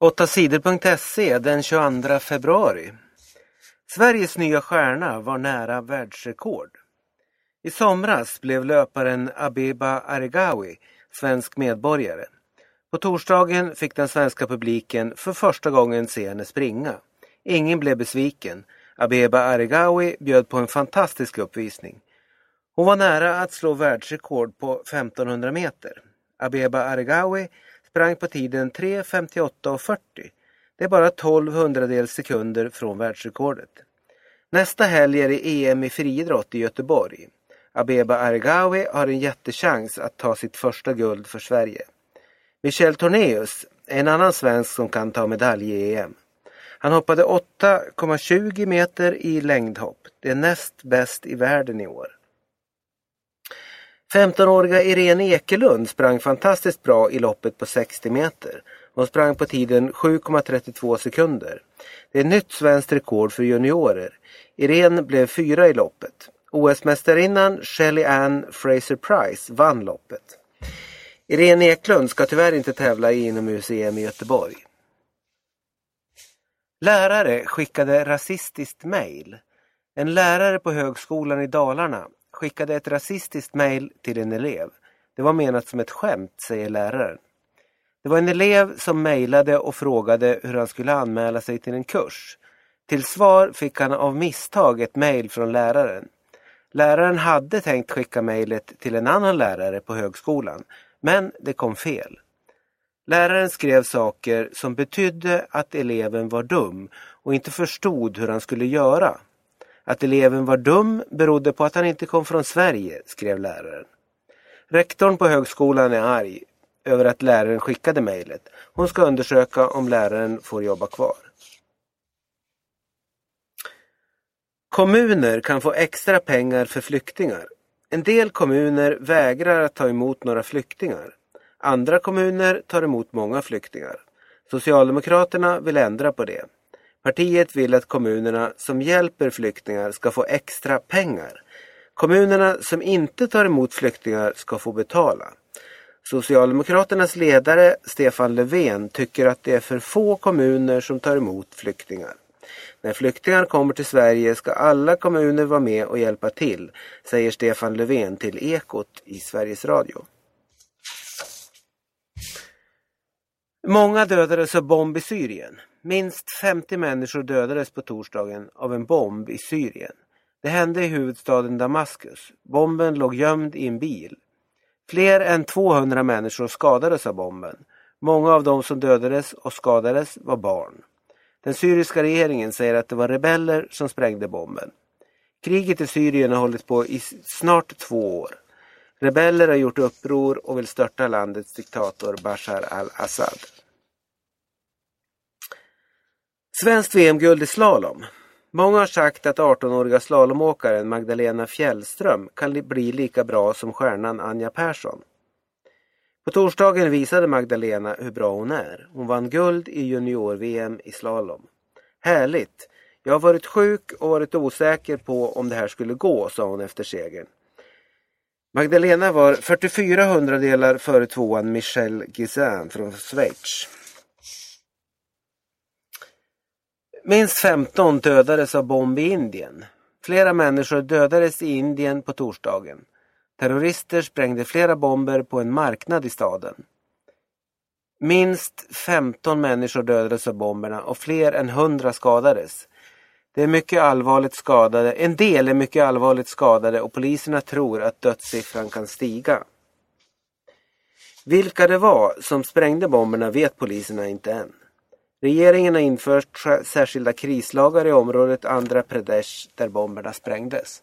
8sidor.se den 22 februari. Sveriges nya stjärna var nära världsrekord. I somras blev löparen Abeba Aregawi svensk medborgare. På torsdagen fick den svenska publiken för första gången se henne springa. Ingen blev besviken. Abeba Aregawi bjöd på en fantastisk uppvisning. Hon var nära att slå världsrekord på 1500 meter. Abeba Aregawi sprang på tiden 3.58.40. Det är bara 12 hundradels sekunder från världsrekordet. Nästa helg är det EM i friidrott i Göteborg. Abeba Aregawi har en jättechans att ta sitt första guld för Sverige. Michel Tornéus är en annan svensk som kan ta medalj i EM. Han hoppade 8,20 meter i längdhopp. Det är näst bäst i världen i år. 15-åriga Irene Ekelund sprang fantastiskt bra i loppet på 60 meter. Hon sprang på tiden 7,32 sekunder. Det är nytt svenskt rekord för juniorer. Irene blev fyra i loppet. OS-mästarinnan Shelly Ann Fraser Price vann loppet. Irene Eklund ska tyvärr inte tävla i inomhus-EM i Göteborg. Lärare skickade rasistiskt mejl. En lärare på högskolan i Dalarna skickade ett rasistiskt mejl till en elev. Det var menat som ett skämt, säger läraren. Det var en elev som mejlade och frågade hur han skulle anmäla sig till en kurs. Till svar fick han av misstag ett mejl från läraren. Läraren hade tänkt skicka mejlet till en annan lärare på högskolan, men det kom fel. Läraren skrev saker som betydde att eleven var dum och inte förstod hur han skulle göra. Att eleven var dum berodde på att han inte kom från Sverige, skrev läraren. Rektorn på högskolan är arg över att läraren skickade mejlet. Hon ska undersöka om läraren får jobba kvar. Kommuner kan få extra pengar för flyktingar. En del kommuner vägrar att ta emot några flyktingar. Andra kommuner tar emot många flyktingar. Socialdemokraterna vill ändra på det. Partiet vill att kommunerna som hjälper flyktingar ska få extra pengar. Kommunerna som inte tar emot flyktingar ska få betala. Socialdemokraternas ledare Stefan Löfven tycker att det är för få kommuner som tar emot flyktingar. När flyktingar kommer till Sverige ska alla kommuner vara med och hjälpa till, säger Stefan Löfven till Ekot i Sveriges Radio. Många dödades av bomb i Syrien. Minst 50 människor dödades på torsdagen av en bomb i Syrien. Det hände i huvudstaden Damaskus. Bomben låg gömd i en bil. Fler än 200 människor skadades av bomben. Många av de som dödades och skadades var barn. Den syriska regeringen säger att det var rebeller som sprängde bomben. Kriget i Syrien har hållit på i snart två år. Rebeller har gjort uppror och vill störta landets diktator Bashar al-Assad. Svenskt VM-guld i slalom. Många har sagt att 18-åriga slalomåkaren Magdalena Fjällström kan bli lika bra som stjärnan Anja Persson. På torsdagen visade Magdalena hur bra hon är. Hon vann guld i junior-VM i slalom. Härligt! Jag har varit sjuk och varit osäker på om det här skulle gå, sa hon efter segern. Magdalena var 44 hundradelar före tvåan Michel Gizin från Schweiz. Minst 15 dödades av bomb i Indien. Flera människor dödades i Indien på torsdagen. Terrorister sprängde flera bomber på en marknad i staden. Minst 15 människor dödades av bomberna och fler än 100 skadades. Det är mycket allvarligt skadade. En del är mycket allvarligt skadade och poliserna tror att dödssiffran kan stiga. Vilka det var som sprängde bomberna vet poliserna inte än. Regeringen har infört särskilda krislagar i området Andhra Pradesh där bomberna sprängdes.